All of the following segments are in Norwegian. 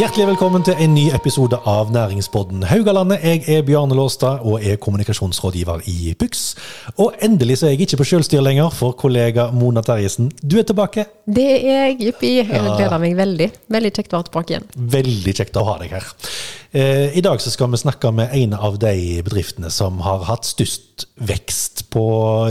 Hjertelig velkommen til en ny episode av Næringspodden Haugalandet. Jeg er Bjarne Låstad og er kommunikasjonsrådgiver i Byx. Og endelig så er jeg ikke på sjølstyr lenger, for kollega Mona Terjesen, du er tilbake. Det er jeg, jippi. Jeg gleder meg veldig. Veldig kjekt å være tilbake igjen. Veldig kjekt å ha deg her. Eh, I dag så skal vi snakke med en av de bedriftene som har hatt størst vekst på,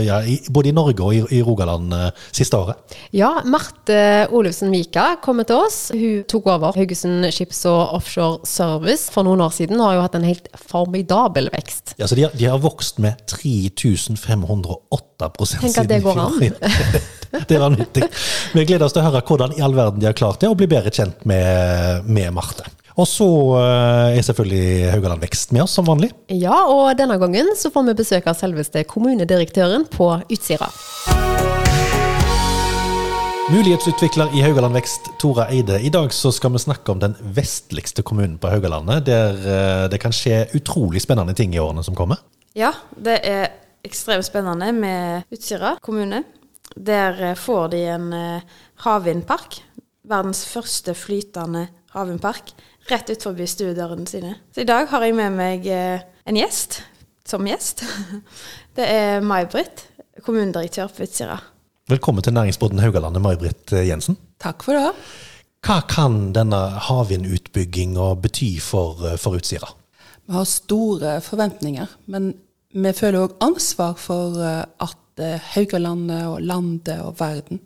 ja, både i Norge og i, i Rogaland eh, siste året. Ja, Marte Olufsen Vika kommer til oss. Hun tok over Haugesund Ships og Offshore Service for noen år siden og har jo hatt en helt formidabel vekst. Ja, så de, har- de har vokst med 3508 Tenk at det går an. det var nyttig. Vi gleder oss til å høre hvordan i all verden de har klart det, og bli bedre kjent med, med Marte. Og så eh, er selvfølgelig Haugaland Vekst med oss, som vanlig. Ja, og denne gangen så får vi besøk av selveste kommunedirektøren på Utsira. Mulighetsutvikler i Haugaland Vekst, Tora Eide. I dag så skal vi snakke om den vestligste kommunen på Haugalandet, der eh, det kan skje utrolig spennende ting i årene som kommer. Ja, det er ekstremt spennende med Utsira kommune. Der eh, får de en havvindpark. Verdens første flytende havvindpark. Rett ut forbi stuedørene sine. Så i dag har jeg med meg eh, en gjest som gjest. Det er May-Britt, kommunedirektør på Utsira. Velkommen til Næringsbåten Haugalandet, May-Britt eh, Jensen. Takk for det. Hva kan denne havvindutbygginga bety for, eh, for Utsira? Vi har store forventninger, men vi føler òg ansvar for at Haugalandet og landet og verden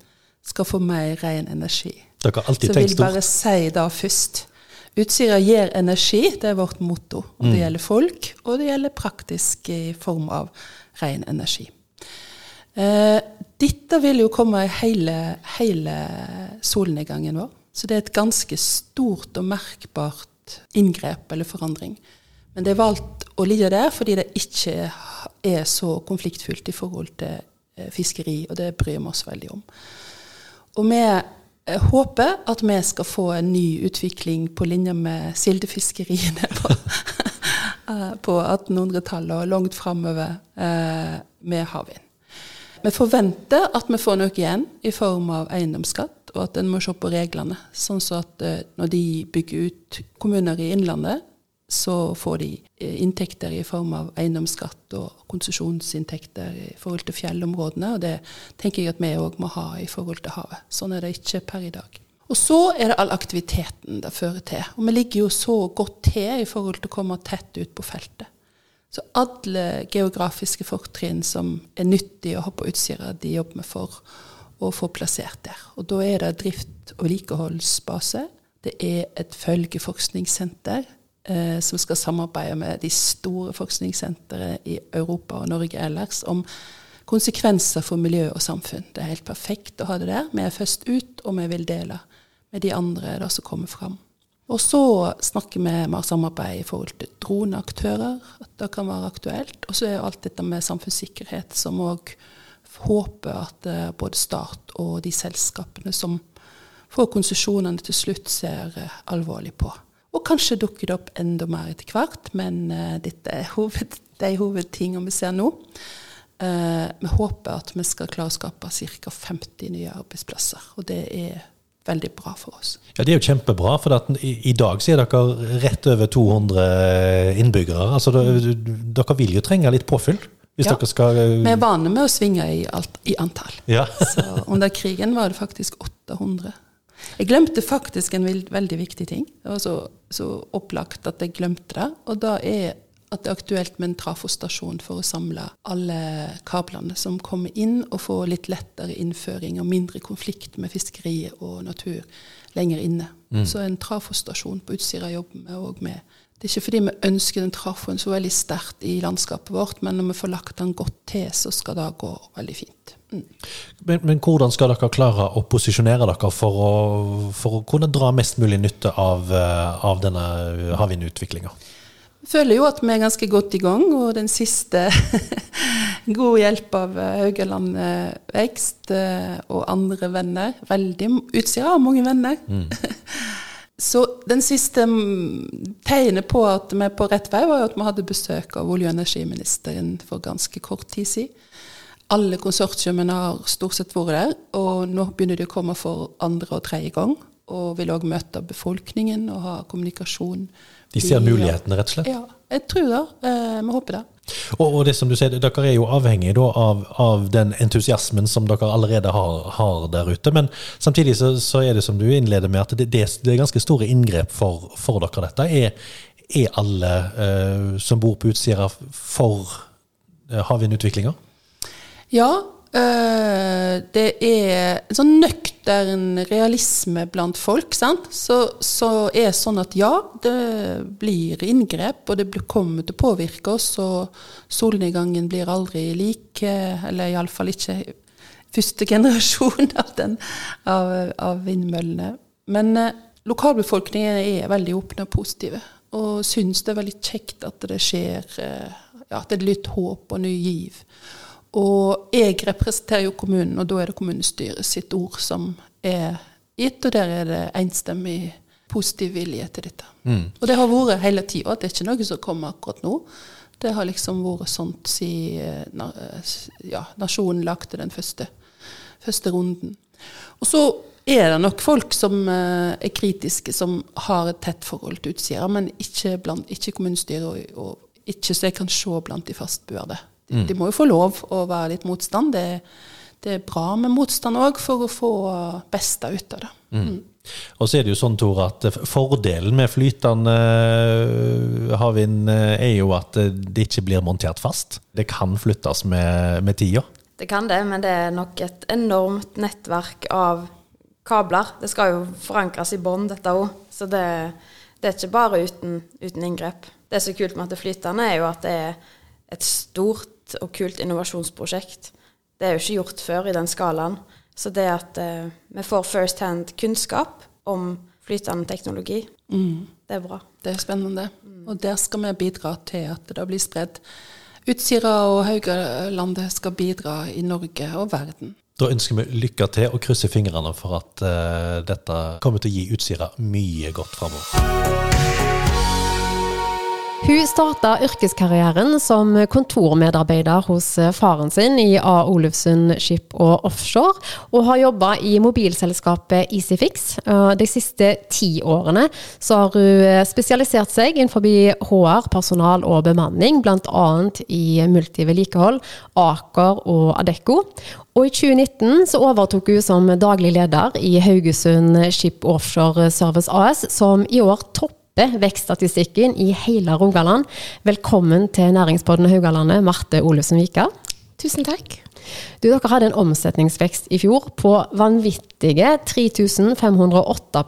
skal få mer ren energi. Dere har alltid Så jeg Så vil bare si det først. Utsira gir energi, det er vårt motto. Og det gjelder folk, og det gjelder praktisk i form av ren energi. Eh, dette vil jo komme i hele, hele solnedgangen vår. Så det er et ganske stort og merkbart inngrep eller forandring. Men det er valgt å ligge der fordi det ikke er så konfliktfylt i forhold til eh, fiskeri, og det bryr vi oss veldig om. Og vi eh, håper at vi skal få en ny utvikling på linje med sildefiskeriene på, eh, på 1800-tallet og langt framover eh, med havvind. Vi forventer at vi får noe igjen i form av eiendomsskatt, og at en må se på reglene. Sånn så at eh, når de bygger ut kommuner i Innlandet, så får de eh, inntekter i form av eiendomsskatt og konsesjonsinntekter i forhold til fjellområdene. Og det tenker jeg at vi òg må ha i forhold til havet. Sånn er det ikke per i dag. Og så er det all aktiviteten det fører til. Og vi ligger jo så godt til i forhold til å komme tett ut på feltet. Så alle geografiske fortrinn som er nyttige å ha på Utsira, de jobber vi for å få plassert der. Og da er det drift- og vedlikeholdsbase. Det er et følgeforskningssenter eh, som skal samarbeide med de store forskningssentrene i Europa og Norge ellers om konsekvenser for miljø og samfunn. Det er helt perfekt å ha det der. Vi er først ut, og vi vil dele med de andre da som kommer fram. Og så snakker vi om samarbeid i forhold til droneaktører, at det kan være aktuelt. Og så er jo alt dette med samfunnssikkerhet som òg håper at eh, både Start og de selskapene som får konsesjonene til slutt, ser eh, alvorlig på. Og kanskje dukker det opp enda mer etter hvert, men uh, dette er hoved, de hovedtingene vi ser nå. Uh, vi håper at vi skal klare å skape ca. 50 nye arbeidsplasser, og det er veldig bra for oss. Ja, Det er jo kjempebra, for i, i dag så er dere rett over 200 innbyggere. Altså, dere, dere vil jo trenge litt påfyll hvis Ja. dere skal eh, Vi er vane med å svinge i, alt, i antall. Ja. Så under krigen var det faktisk 800. Jeg glemte faktisk en veldig viktig ting. Det var så, så opplagt at jeg glemte det. Og da er at det er aktuelt med en trafostasjon for å samle alle kablene som kommer inn, og få litt lettere innføring og mindre konflikt med fiskeri og natur lenger inne. Så en trafostasjon på Utsira jobber vi òg med. Det er ikke fordi vi ønsker den trafoen så veldig sterkt i landskapet vårt, men når vi får lagt den godt til, så skal det gå veldig fint. Mm. Men, men hvordan skal dere klare å posisjonere dere for å, for å kunne dra mest mulig nytte av, eh, av denne havvindutviklinga? Jeg føler jo at vi er ganske godt i gang, og den siste god hjelp av eh, Haugaland eh, Vekst og andre venner. Veldig Utsira har mange venner. Så den siste mm, tegnet på at vi er på rett vei, var jo at vi hadde besøk av olje- og energiministeren for ganske kort tid siden. Alle konsortiumene har stort sett vært der, og nå begynner de å komme for andre og tredje gang. og vil òg møte befolkningen og ha kommunikasjon. De ser mulighetene, rett og slett? Ja, jeg tror det. Eh, vi håper det. Og, og det som du sier, dere er jo avhengige da av, av den entusiasmen som dere allerede har, har der ute. Men samtidig så, så er det som du innleder med, at det, det, det er ganske store inngrep for, for dere. Dette er, er alle eh, som bor på Utsira for eh, havvindutviklinga? Ja, eh, det er en sånn nøktern realisme blant folk, sant? Så, så er det sånn at ja, det blir inngrep, og det kommer til å påvirke oss, og solnedgangen blir aldri lik, eh, eller iallfall ikke første generasjon av, den, av, av vindmøllene. Men eh, lokalbefolkningen er veldig åpne og positive, og syns det er veldig kjekt at det skjer, eh, ja, at det er litt håp og ny giv. Og jeg representerer jo kommunen, og da er det kommunestyret sitt ord som er gitt, og der er det enstemmig positiv vilje til dette. Og det har vært hele tida, det er ikke noe som kommer akkurat nå. Det har liksom vært sånt siden ja, nasjonen lagde den første, første runden. Og så er det nok folk som eh, er kritiske, som har et tett forhold til Utsira, men ikke, blant, ikke kommunestyret, og, og ikke så jeg kan se blant de fastboende. De, de må jo få lov å være litt motstand. Det, det er bra med motstand òg, for å få beste ut av det. Mm. Og så er det jo sånn, Tor, at fordelen med flytende eh, havvind eh, er jo at eh, det ikke blir montert fast. Det kan flyttes med, med tida. Det kan det, men det er nok et enormt nettverk av kabler. Det skal jo forankres i bånn, dette òg. Så det, det er ikke bare uten, uten inngrep. Det som er kult med at det er flytende, er jo at det er et stort og kult innovasjonsprosjekt. Det er jo ikke gjort før i den skalaen. Så det at eh, vi får first hand kunnskap om flytende teknologi, det er bra. Det er spennende. Og der skal vi bidra til at det blir spredd. Utsira og Haugalandet skal bidra i Norge og verden. Da ønsker vi lykke til og krysser fingrene for at uh, dette kommer til å gi Utsira mye godt framover. Hun starta yrkeskarrieren som kontormedarbeider hos faren sin i A. Olufsen Skip og Offshore, og har jobba i mobilselskapet Easyfix. Eh, De siste ti årene så har hun spesialisert seg innenfor HR, personal og bemanning, bl.a. i multivedlikehold, Aker og Adecco. Og i 2019 så overtok hun som daglig leder i Haugesund Skip Offshore Service AS, som i år topper vekststatistikken i hele Rogaland. Velkommen til Næringspodden Haugalandet, Marte Olufsen Vika. Tusen takk. Du, dere hadde en omsetningsvekst i fjor på vanvittige 3508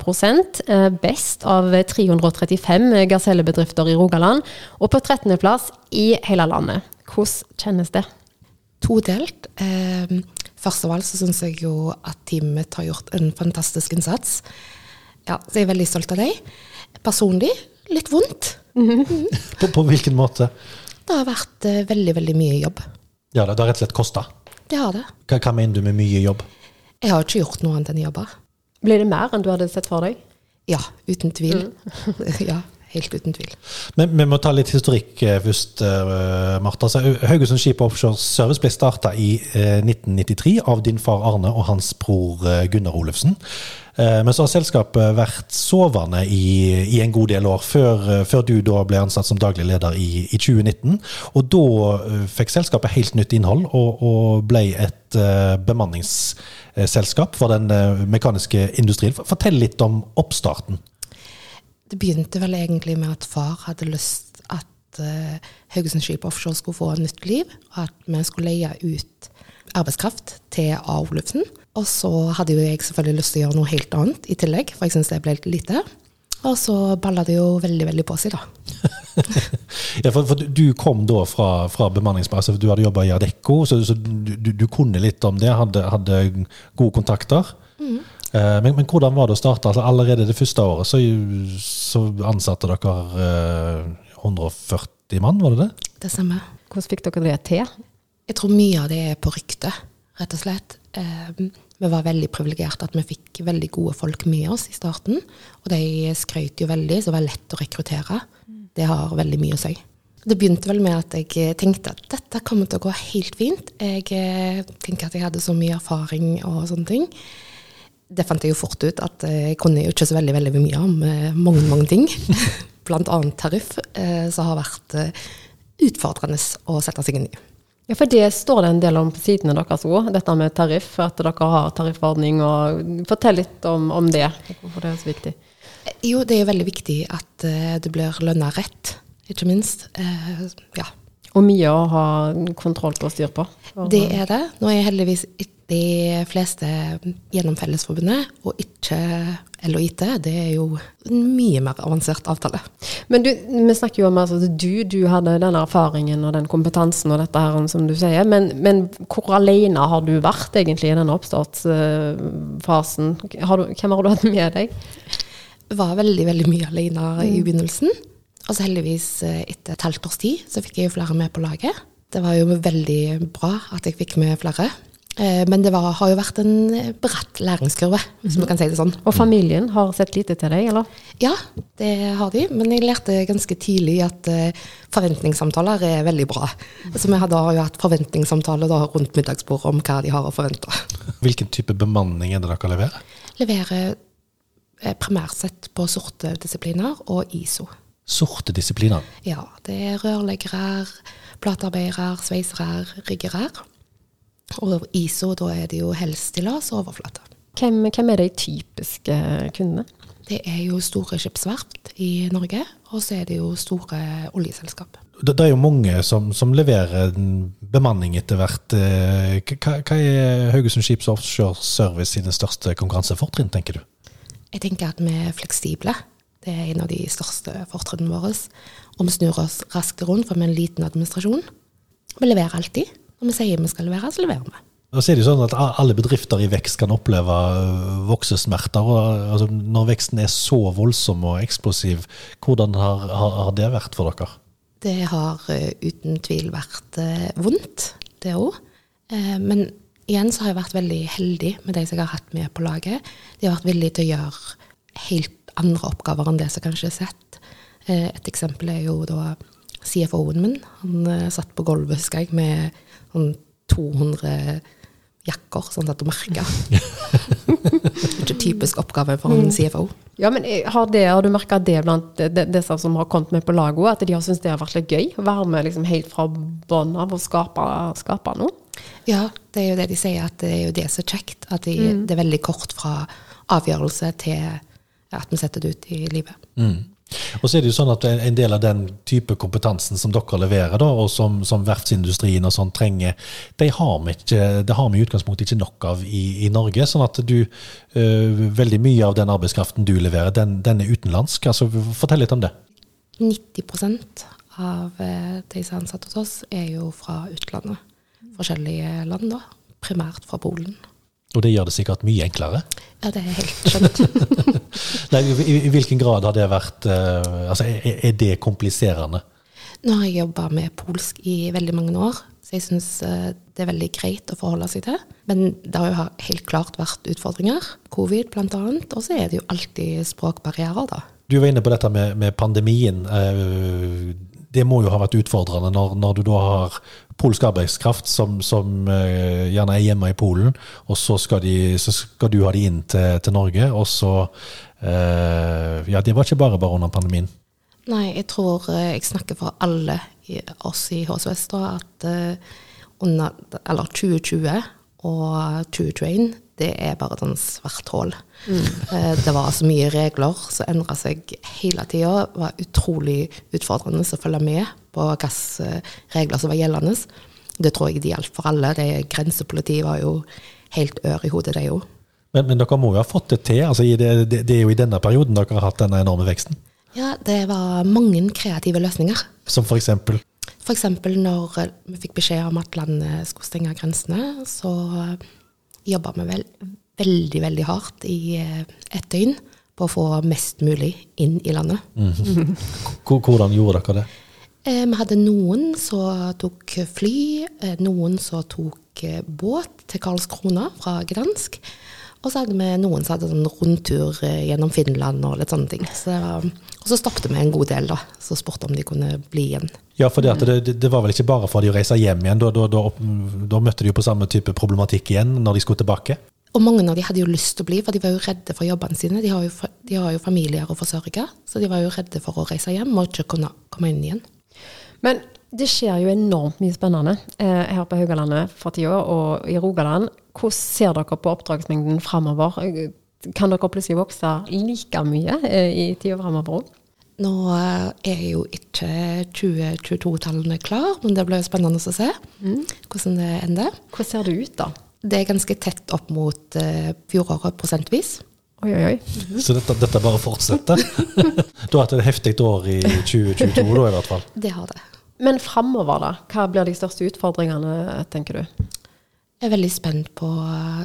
eh, best av 335 gasellebedrifter i Rogaland, og på 13.-plass i hele landet. Hvordan kjennes det? Todelt. Eh, først av alt så syns jeg jo at teamet har gjort en fantastisk innsats. Ja, så jeg er veldig stolt av dem. Personlig litt vondt. På, på hvilken måte? Det har vært eh, veldig, veldig mye jobb. Ja, det har rett og slett kosta. Det har det. Hva, hva mener du med mye jobb? Jeg har ikke gjort noe annet enn jobber. Blir det mer enn du hadde sett for deg? Ja, uten tvil. ja, helt uten tvil. Men vi må ta litt historikk eh, først, eh, Martha. Så, eh, Haugesund Skip Offshore Service ble starta i eh, 1993 av din far Arne og hans bror Gunnar Olufsen. Men så har selskapet vært sovende i, i en god del år, før, før du da ble ansatt som daglig leder i, i 2019. Og da fikk selskapet helt nytt innhold, og, og ble et uh, bemanningsselskap for den uh, mekaniske industrien. Fortell litt om oppstarten. Det begynte vel egentlig med at far hadde lyst at uh, Haugesund Skip Offshore skulle få nytt liv, og at vi skulle leie ut arbeidskraft til AO Olufsen. Og så hadde jo jeg selvfølgelig lyst til å gjøre noe helt annet i tillegg, for jeg syns det ble litt lite. Og så balla det jo veldig, veldig på seg, da. Ja, for, for du kom da fra, fra bemanningsbase, for du hadde jobba i Adecco, så, så du, du, kunne litt om det, hadde, hadde gode kontakter. Eh, men, men hvordan var det å starte? Altså, allerede det første året så, så ansatte dere eh, 140 mann, var det det? Det stemmer. Hvordan fikk dere det til? Jeg tror mye av det er på rykte, rett og slett. Eh, vi var veldig privilegerte at vi fikk veldig gode folk med oss i starten. Og de skrøt jo veldig, så det var lett å rekruttere. Det har veldig mye å si. Det begynte vel med at jeg tenkte at dette kommer til å gå helt fint. Jeg eh, tenker at jeg hadde så mye erfaring og sånne ting. Det fant jeg jo fort ut at eh, jeg kunne jo ikke så veldig, veldig mye om eh, mange, mange ting. Annet tariff, eh, som har vært utfordrende å sette seg inn i. Ja, for det står det en del om på sidene deres òg, dette med tariff. At dere har tariffordning. og Fortell litt om, om det, hvorfor det er så viktig. Jo, det er jo veldig viktig at det blir lønna rett, ikke minst. Ja, Og mye å ha kontroll på og styr på. det er det. Nå er jeg heldigvis de fleste gjennom Fellesforbundet, og ikke LHIT. Det er jo en mye mer avansert avtale. Men du, vi snakker jo om altså, at du, du hadde den erfaringen og den kompetansen og dette her, som du sier. Men, men hvor alene har du vært egentlig i denne oppstartsfasen? Har du, hvem har du hatt med deg? var veldig veldig mye alene i begynnelsen. Og så heldigvis eh, etter et halvt års tid så fikk jeg jo flere med på laget. Det var jo veldig bra at jeg fikk med flere. Eh, Men det var, har jo vært en bratt læringskurve, hvis man kan si det sånn. Og familien har sett lite til deg, eller? Ja, det har de, men jeg lærte ganske tidlig at eh, forventningssamtaler er veldig bra. Så vi hadde jo hatt forventningssamtaler da rundt middagsbordet om hva de har å forvente. Hvilken type bemanning er det dere leverer? Leverer eh, primært sett på sorte disipliner og ISO. Sorte disipliner. Ja, det er rørleggere, platearbeidere, sveisere, riggere. Og ISO, da er det jo helstillas og overflate. Hvem, hvem er de typiske kundene? Det er jo store skipsverft i Norge, og så er det jo store oljeselskap. Det, det er jo mange som, som leverer bemanning etter hvert. Eh, Hva, hva er Haugesund Skips Offshore Service sine største konkurransefortrinn, tenker du? Jeg tenker at vi er fleksible. Det er en av de største fortrinnene våre. Og vi snur oss raskt rundt, for vi er en liten administrasjon. Vi leverer alltid. Når vi sier vi skal levere, så leverer vi. Og så er det jo sånn at Alle bedrifter i vekst kan oppleve voksesmerter. og altså, Når veksten er så voldsom og eksplosiv, hvordan har, har, det vært for dere? Det har eh, uten tvil vært eh, vondt, det òg. men igjen så har jeg vært veldig heldig med de som jeg har hatt med på laget. De har vært villige til å gjøre helt andre oppgaver enn det som kanskje er sett. Eh, et eksempel er jo da CFO-en min. Han eh, satt på gulvet, husker jeg, med sånn 200 jakker som han satt og merka. Ikke typisk oppgave for en CFO. Ja, men eh, har, det, har du merka det blant disse som har kommet med på laget òg, at de har syntes det har vært litt gøy? Å være med liksom helt fra bånn av og skape, skape noe? Ja, det er jo det de sier, at det er jo det som er kjekt. At de, det er veldig kort fra avgjørelse til at vi setter det ut i livet. Og så er det jo sånn at en del av den type kompetansen som dere leverer, da, og som, som verftsindustrien og sånn trenger, det har vi ikke, det har vi i utgangspunktet ikke nok av i, i Norge. Sånn at du ø, Veldig mye av den arbeidskraften du leverer, den, den er utenlandsk. altså Fortell litt om det. 90% av eh, de som er ansatt hos oss, er jo fra utlandet. Forskjellige land, da. Primært fra Polen. Og det gjør det sikkert mye enklere. Ja, det er helt skjønt. Nei, i, I hvilken grad har det vært uh, altså Er, er det kompliserende? Nå har jeg jobba med polsk i veldig mange år, så jeg syns det er veldig greit å forholde seg til. Men det har jo helt klart vært utfordringer. Covid annet. Og så er det jo alltid språkbarrierer, da. Du var inne på dette med, med pandemien. eh, Det må jo ha vært utfordrende når, når du da har polsk arbeidskraft som, som eh, gjerne er hjemme i Polen, og så skal, de, så skal du ha de inn til, til Norge, og så eh, Ja, det var ikke bare bare under pandemien. Nei, jeg tror eh, jeg snakker for alle i, oss i HSVS da, at eh, under, eller 2020 og 2021, det er bare et svart hull. Mm. det var så mye regler som endra seg hele tida. Det var utrolig utfordrende å følge med på hvilke regler som var gjeldende. Det tror jeg det gjaldt for alle. Det Grensepolitiet var jo helt ør i hodet, de òg. Men, men dere må jo ha fått det til? altså det, det, det er jo i denne perioden dere har hatt denne enorme veksten. Ja, det var mange kreative løsninger. Som for eksempel For eksempel når eh, vi fikk beskjed om at landet skulle stenge grensene, så jobba vi vel veldig, veldig hardt i ett et døgn på å få mest mulig inn i landet. Hvor- Hvordan gjorde dere det? Eh, Vi hadde noen som tok fly, eh, noen som tok eh, båt til Karlskrona fra Gdansk. Og så hadde vi noen som hadde sånn rundtur eh, gjennom Finland og litt sånne ting. Så og så stoppet vi en god del, da. Så spurte om de kunne bli igjen. Ja, for det- det var vel ikke bare for de å reise hjem igjen, da, da, da, da møtte de jo på samme type problematikk igjen når de skulle tilbake? Og mange av de hadde jo lyst til å bli, for de var jo redde for jobbene sine. De har jo, de har jo familier å forsørge, så de var jo redde for å reise hjem og ikke kunne komme inn igjen. Men det skjer jo enormt mye spennende eh, her på Haugalandet for tida, og i Rogaland. Hvordan ser dere på oppdragsmengden framover? Kan dere plutselig vokse like mye eh, i tida framover òg? Nå eh, er jo ikke 2022-tallene klar, men det blir spennende å se hvordan det ender. Hvordan ser det ut, da? Det er ganske tett opp mot eh, fjoråret prosentvis. Oi, oi, oi. Så dette, dette bare fortsetter. du har hatt et heftig år i 2022, da i hvert fall. Det har det. Men framover, da? Hva blir de største utfordringene, tenker du? Jeg er veldig spent på eh,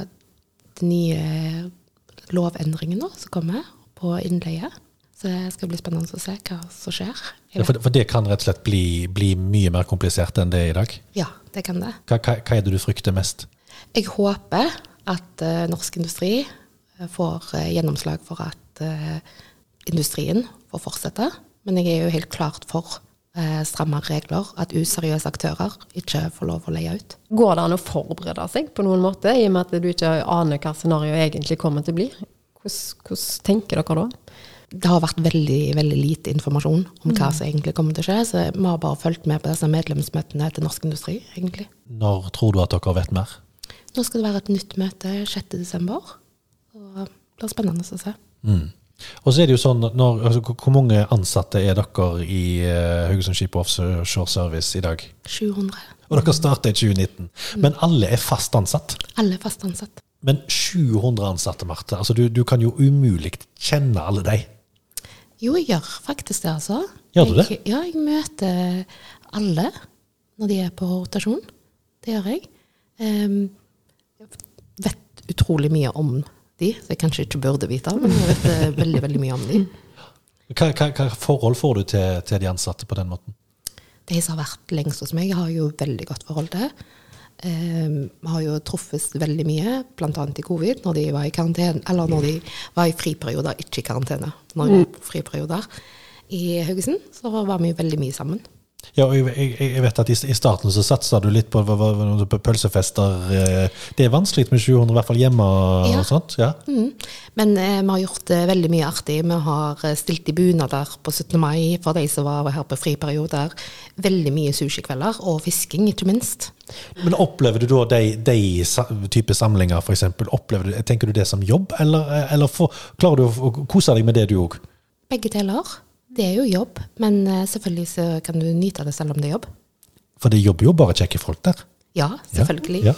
de nye lovendringene som kommer på innleie. Så det skal bli spennende å se hva som skjer. Ja, For, for det kan rett og slett bli, bli mye mer komplisert enn det er i dag. Ja, det kan det. Hva, hva, hva er det du frykter mest? Jeg håper at uh, norsk industri eh, får uh, gjennomslag for at uh, industrien får fortsette. Men jeg er jo helt klart for uh, strammere regler, at useriøse aktører ikke får lov å leie ut. Går det an å forberede seg på noen måte, i og med at du ikke aner hva scenarioet egentlig kommer til å bli? Hvordan, hvordan tenker dere da? Det har vært veldig, veldig lite informasjon om hva som egentlig kommer til å skje, så vi har bare fulgt med på disse medlemsmøtene til Norsk Industri, egentlig. Når tror du at dere vet mer? Nå skal det være et nytt møte 6.12., og det blir spennende å se. Mm. Og så er det jo sånn, når, altså, hvor- mange ansatte er dere i uh, Haugesund Skip Offshore Service i dag? 700. Og dere starta i 2019. Men alle er fast ansatt. Alle er fast ansatt. Men 700 ansatte, Marte. Altså, du, du kan jo umulig kjenne alle de. Jo, jeg gjør faktisk det, altså. Gjør du det? Jeg, ja, jeg møter alle når de er på rotasjon. Det gjør jeg. Um, jeg vet utrolig mye om de, så jeg kanskje ikke burde vite, men jeg vet eh, veldig, veldig mye om de. Hva, hva, hva forhold får du til, til de ansatte på den måten? De som har vært lengst hos meg, har jo veldig godt forhold til. Vi Vi har jo truffes veldig mye, bl.a. i covid, når de var i karantene, eller når de var i friperioder, ikke i karantene, når de var på friperioder. I Haugesund så var vi veldig mye sammen. Ja, og jeg, jeg, vet at i, i starten så satsa du litt på, på pølsefester. eh, Det er vanskelig med 700, i hvert fall hjemme Ja. og sånt. Ja. Mm. Men eh, vi har gjort det veldig mye artig. Vi har eh, stilt i bunader på 17. mai for de som var her på friperioder. Veldig mye sushikvelder, og fisking, ikke minst. Men opplever du da de, de type samlinger, eksempel, tenker du det som jobb, eller, eller for, klarer du å kose deg med det du òg? Begge deler. Det er jo jobb, men eh, selvfølgelig så kan du nyte det selv om det er jobb. For det jobber jo bare kjekke folk der. Ja, selvfølgelig. Ja.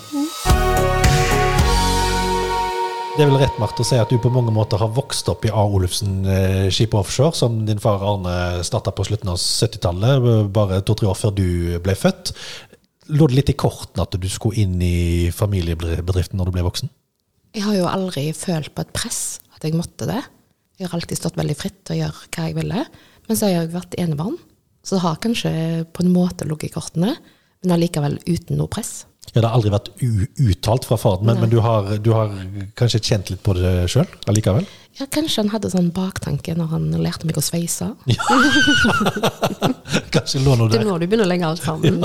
Det er vel rett Marte, å si at du på mange måter har vokst opp i A. Olufsen eh, skip offshore, som din far Arne starta på slutten av 70-tallet, bare to-tre år før du ble født. Lå det litt i kortene at du skulle inn i familiebedriften når du ble voksen? Jeg har jo aldri følt på et press at jeg måtte det. Jeg har alltid stått veldig fritt til å gjøre hva jeg ville. Men så har jeg vært enebarn, så det har kanskje på en måte ligget i kortene, men allikevel uten noe press. Ja, Det har aldri vært u uttalt fra faren, men, men du, har, du har kanskje kjent litt på det sjøl allikevel? Ja, kanskje han hadde sånn baktanke når han lærte meg å sveise. Kanskje lå noe der. Det er nå du begynner å legge alt sammen.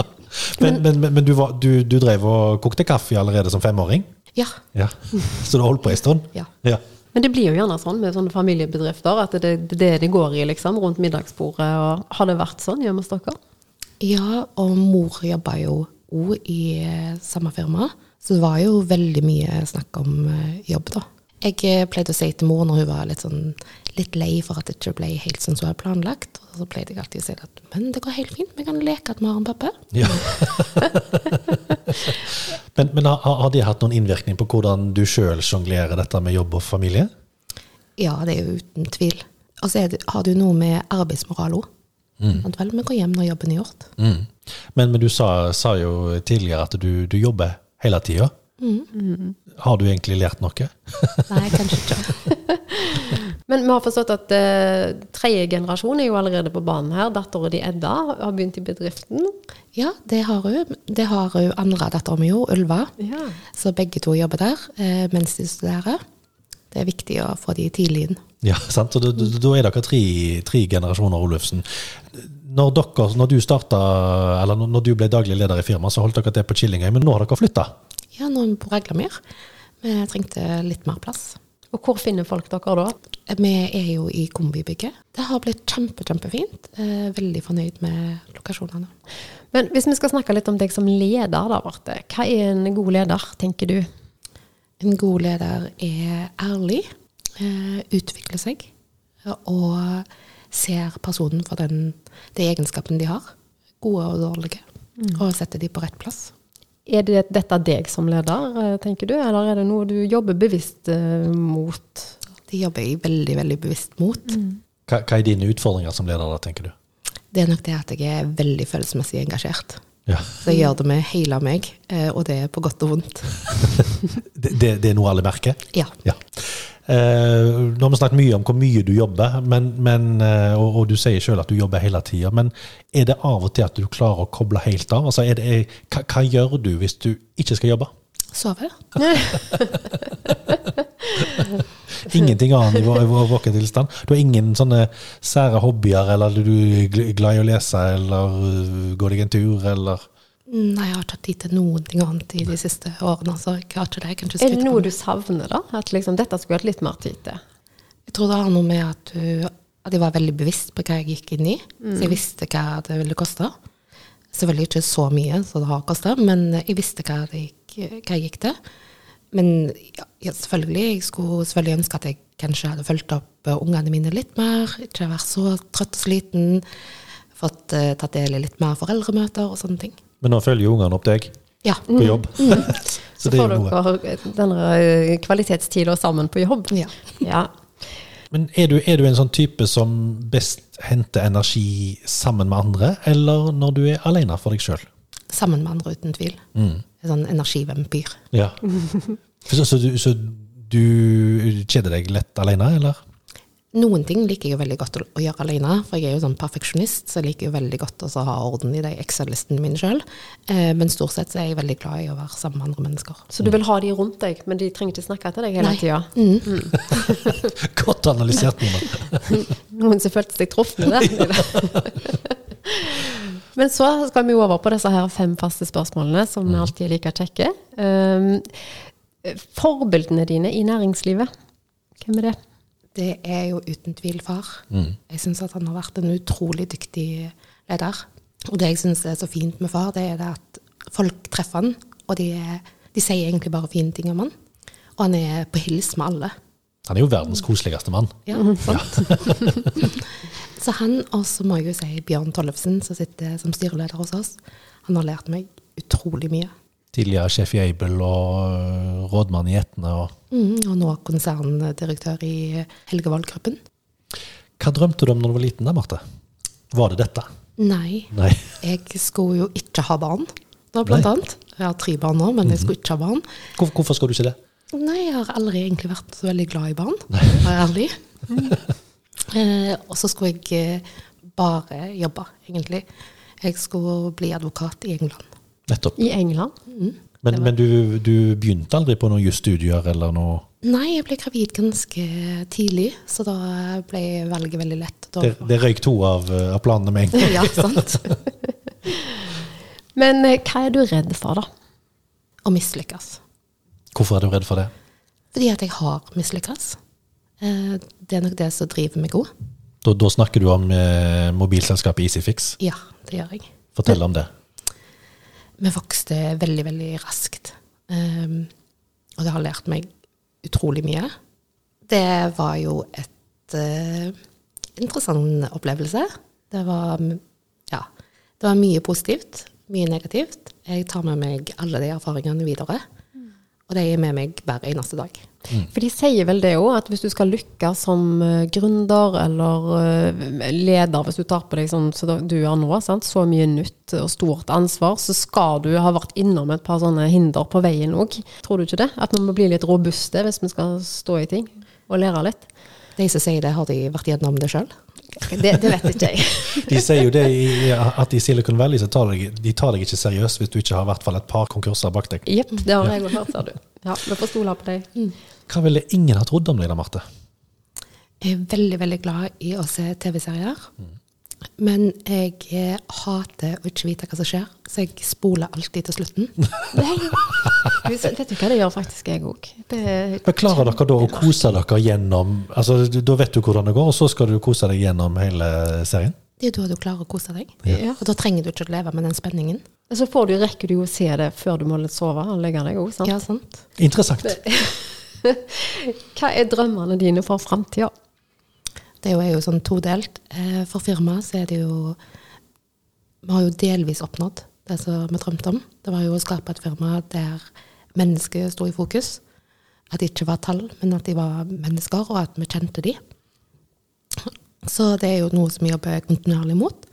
Men, men, men, men du, var, du, du drev og kokte kaffe allerede som femåring? Ja. Ja. Så du har holdt på en stund? Ja. ja. Men det blir jo gjerne sånn med sånne familiebedrifter, at det er det, det går i liksom, rundt middagsbordet. Og har det vært sånn hjemme hos dere? Ja, og mor jobba jo òg i eh, samme firma, så det var jo veldig mye snakk om eh, jobb, da. Jeg eh, pleide å si til mor når hun var litt, sånn, litt lei for at det ikke ble helt sånn som jeg hadde planlagt, og så pleide jeg alltid å si at men det går helt fint, vi kan leke at vi har en pappa. ja. men men har, har det hatt noen innvirkning på hvordan du sjøl sjonglerer dette med jobb og familie? Ja, det er jo uten tvil. Og så er det- har du noe med arbeidsmoral òg. Vel, vi går hjem når jobben er gjort. Mm. Men, men du sa, sa jo tidligere at du, du jobber hele tida. Har du egentlig lært noe? Nei, kanskje ikke. Men vi har forstått at eh, tredje generasjon er jo allerede på banen her. Dattera di Edda har begynt i bedriften. Ja, det har hun. Det har hun andre dattera mi òg, Ylva. Ja. Så begge to jobber der eh, mens de studerer. Det er viktig å få de tidlig inn. Ja, sant? Så da, er dere tre, tre generasjoner Olufsen. Når, dere, når du starta, eller når- når du ble daglig leder i firmaet, så holdt dere til på Killingøy, men nå har dere flytta. Ja, nå er vi på Raglamyr. Vi trengte litt mer plass. Og hvor finner folk dere da? Vi er jo i kombibygget. Det har blitt kjempe, kjempefint. Eh, Veldig fornøyd med lokasjonene. Men hvis vi skal snakke litt om deg som leder, da, Marte. Hva er en god leder, tenker du? En god leder er ærlig, eh, utvikler seg og ser personen for den, de egenskapene de har, gode og dårlige, og setter de på rett plass. Er det, dette deg som leder, eh, tenker du, eller er det noe du jobber bevisst eh, mot? Det jobber jeg veldig, veldig bevisst mot. Hva, hva er dine utfordringer som leder, da, tenker du? Det er nok det at jeg er veldig følelsesmessig engasjert. Ja. Så jeg gjør det med hele meg, eh, og det er på godt og vondt. Det, det, det er noe alle merker? Ja. Ja. Eh, nå har vi snakket mye om hvor mye du jobber, men, men, eh, og, og du sier selv at du jobber hele tida. Men er det av og til at du klarer å koble helt av? Altså, det, er, hva, hva gjør du hvis du ikke skal jobbe? Sove? Ingenting annet i vår, vår våken tilstand? Du har ingen sånne sære hobbyer, eller er du er glad i å lese, eller uh, gå deg en tur, eller Nei, jeg har ikke hatt tid til noen ting annet i de siste årene, så jeg har ikke det. Jeg kan ikke Er det noe du savner, da? At liksom, dette skulle hatt litt mer tid til? Jeg tror det har noe med at, du, at jeg var veldig bevisst på hva jeg gikk inn i. Så jeg visste hva det ville koste. Selvfølgelig ikke så mye som det har kosta, men jeg visste hva, gikk, hva jeg gikk til. Men ja, ja, selvfølgelig, jeg skulle selvfølgelig ønske at jeg kanskje hadde fulgt opp eh, ungene mine litt mer. Ikke vært så trøtt og sliten. Fått uh, tatt del i litt mer foreldremøter og sånne ting. Men nå følger jo ungene opp deg Ja. på jobb. Så Så det er får jo noe. dere denne eh, kvalitetstida sammen på jobb. ja. Ja. Men er du, er du en sånn type som best henter energi sammen med andre, eller når du er alene for deg sjøl? Sammen med andre, uten tvil. En sånn energivampyr. Ja. Så, så, du, så du kjeder deg lett alene, eller? Noen ting liker jeg jo veldig godt å å gjøre alene, for jeg er jo sånn perfeksjonist, så jeg liker jo veldig godt å ha orden i de Excel-listene mine sjøl. Eh, men stort sett så er jeg veldig glad i å være sammen med andre mennesker. Så du vil ha de rundt deg, men de trenger ikke snakke til deg hele tida? Mm. Mm. Godt analysert, Mona. Noen som følte seg truffet der. Men så skal vi over på disse her fem faste spørsmålene, som Mm. alltid er like kjekke. Um, forbildene dine i næringslivet, hvem er det? Det er jo uten tvil far. Mm. Jeg syns at han har vært en utrolig dyktig leder. Og det jeg syns er så fint med far, det er det at folk treffer han, og de, er, de sier egentlig bare fine ting om han. Og han er på hils med alle. Han er jo verdens koseligste mann. Ja, sant? så han, og så må jeg jo si Bjørn Tollefsen, som sitter som styreleder hos oss, han har lært meg utrolig mye. Tidligere sjef i Aibel og øh, rådmann i Etne. Og Mm, og nå konserndirektør i Helgevold-gruppen. hva drømte du om når du var liten, da, Marte? Var det dette? Nei, Nei. jeg skulle jo ikke ha barn, da, blant Nei. annet. Jeg har tre barn nå, men jeg skulle ikke ha barn. Hvor, hvorfor skal du ikke det? Nei, jeg har aldri egentlig vært så veldig glad i barn, å være ærlig. Eh, og så skulle jeg eh, bare jobbe, egentlig. Jeg skulle bli advokat i England. Nettopp. I England? Men, men du, du begynte aldri på noen jusstudier eller noe Nei, jeg ble gravid ganske tidlig, så da ble valget veldig lett. Da, Det, det røyk to av, øh, av planene med en gang. Ja, sant. Men eh, hva er du redd for, da? Å mislykkes. Hvorfor er du redd for det? Fordi at jeg har mislykkes. Eh, Det er nok det som driver meg god. Da, da snakker du om eh, mobilselskapet EasyFix. Ja, det gjør jeg. Fortell om det. Vi vokste veldig, veldig raskt. Um, og det har lært meg utrolig mye. Det var jo et uh, interessant opplevelse. Det var, ja, det var mye positivt, mye negativt. Jeg tar med meg alle de erfaringene videre. Og de er med meg hver eneste dag. For de sier vel det òg, at hvis du skal lykkes som eh, gründer eller eh, leder, hvis du tar på deg sånn som du gjør nå, sant? så mye nytt og stort ansvar, så skal du ha vært innom et par sånne hinder på veien òg. Tror du ikke det? At vi må bli litt robuste hvis vi skal stå i ting og lære litt? De som sier det, har de vært gjennom det sjøl? Det, det vet ikke jeg. De sier jo det i, at i Silicon Valley så tar deg, de tar deg ikke seriøst hvis du ikke har i hvert fall et par konkurser bak deg. Jepp, det har jeg hørt, sa du. Ja, vi får stole på deg. Hva ville ingen ha trodd om deg da, Marte? Jeg er veldig, veldig glad i å se TV-serier. Men jeg eh, hater å ikke vite hva som skjer, så jeg spoler alltid til slutten. Nei. Vet du hva, det gjør faktisk jeg òg. Men klarer dere da å kose dere gjennom altså Da vet du hvordan det går, og så skal du kose deg gjennom hele serien? Det er jo da du klarer å kose deg. Ja. Og da trenger du ikke å leve med den spenningen. Så får du, rekker du jo å se det før du må litt sove og legge deg òg, sant? Ja, sant? Interessant. Hva er drømmene dine for framtida? Det er jo, sånn todelt. Eh, For firmaet så er det jo Vi har jo delvis oppnådd det som vi drømte om. Det var jo å skape et firma der mennesket sto i fokus. At de ikke var tall, men at de var mennesker, og at vi kjente de. Så det er jo noe som vi jobber kontinuerlig mot.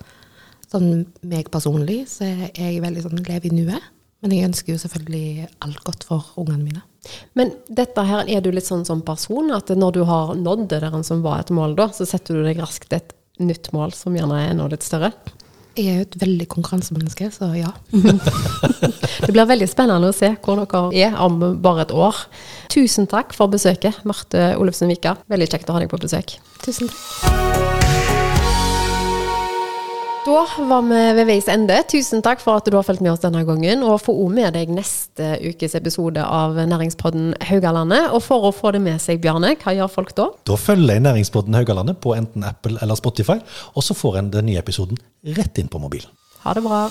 Sånn meg personlig så er jeg veldig sånn lev i nuet. Men jeg ønsker jo selvfølgelig alt godt for ungene mine. Men dette her, er du litt sånn som person, at når du har nådd det der som var et mål da, så setter du deg raskt et nytt mål som gjerne er enda litt større? Jeg er jo et veldig konkurransemenneske, så ja. Det blir veldig spennende å se hvor dere er om bare et år. Tusen takk for besøket, Marte Olufsen Vika. Veldig kjekt å ha deg på besøk. Tusen takk. Da var vi ved veis ende. Tusen takk for at du har fulgt med oss denne gangen. Og få òg med deg neste ukes episode av Næringspodden Haugalandet. Og for å få det med seg, Bjarne, hva gjør folk da? Da følger jeg Næringspodden Haugalandet på enten Apple eller Spotify, og så får en den nye episoden rett inn på mobilen. Ha det bra.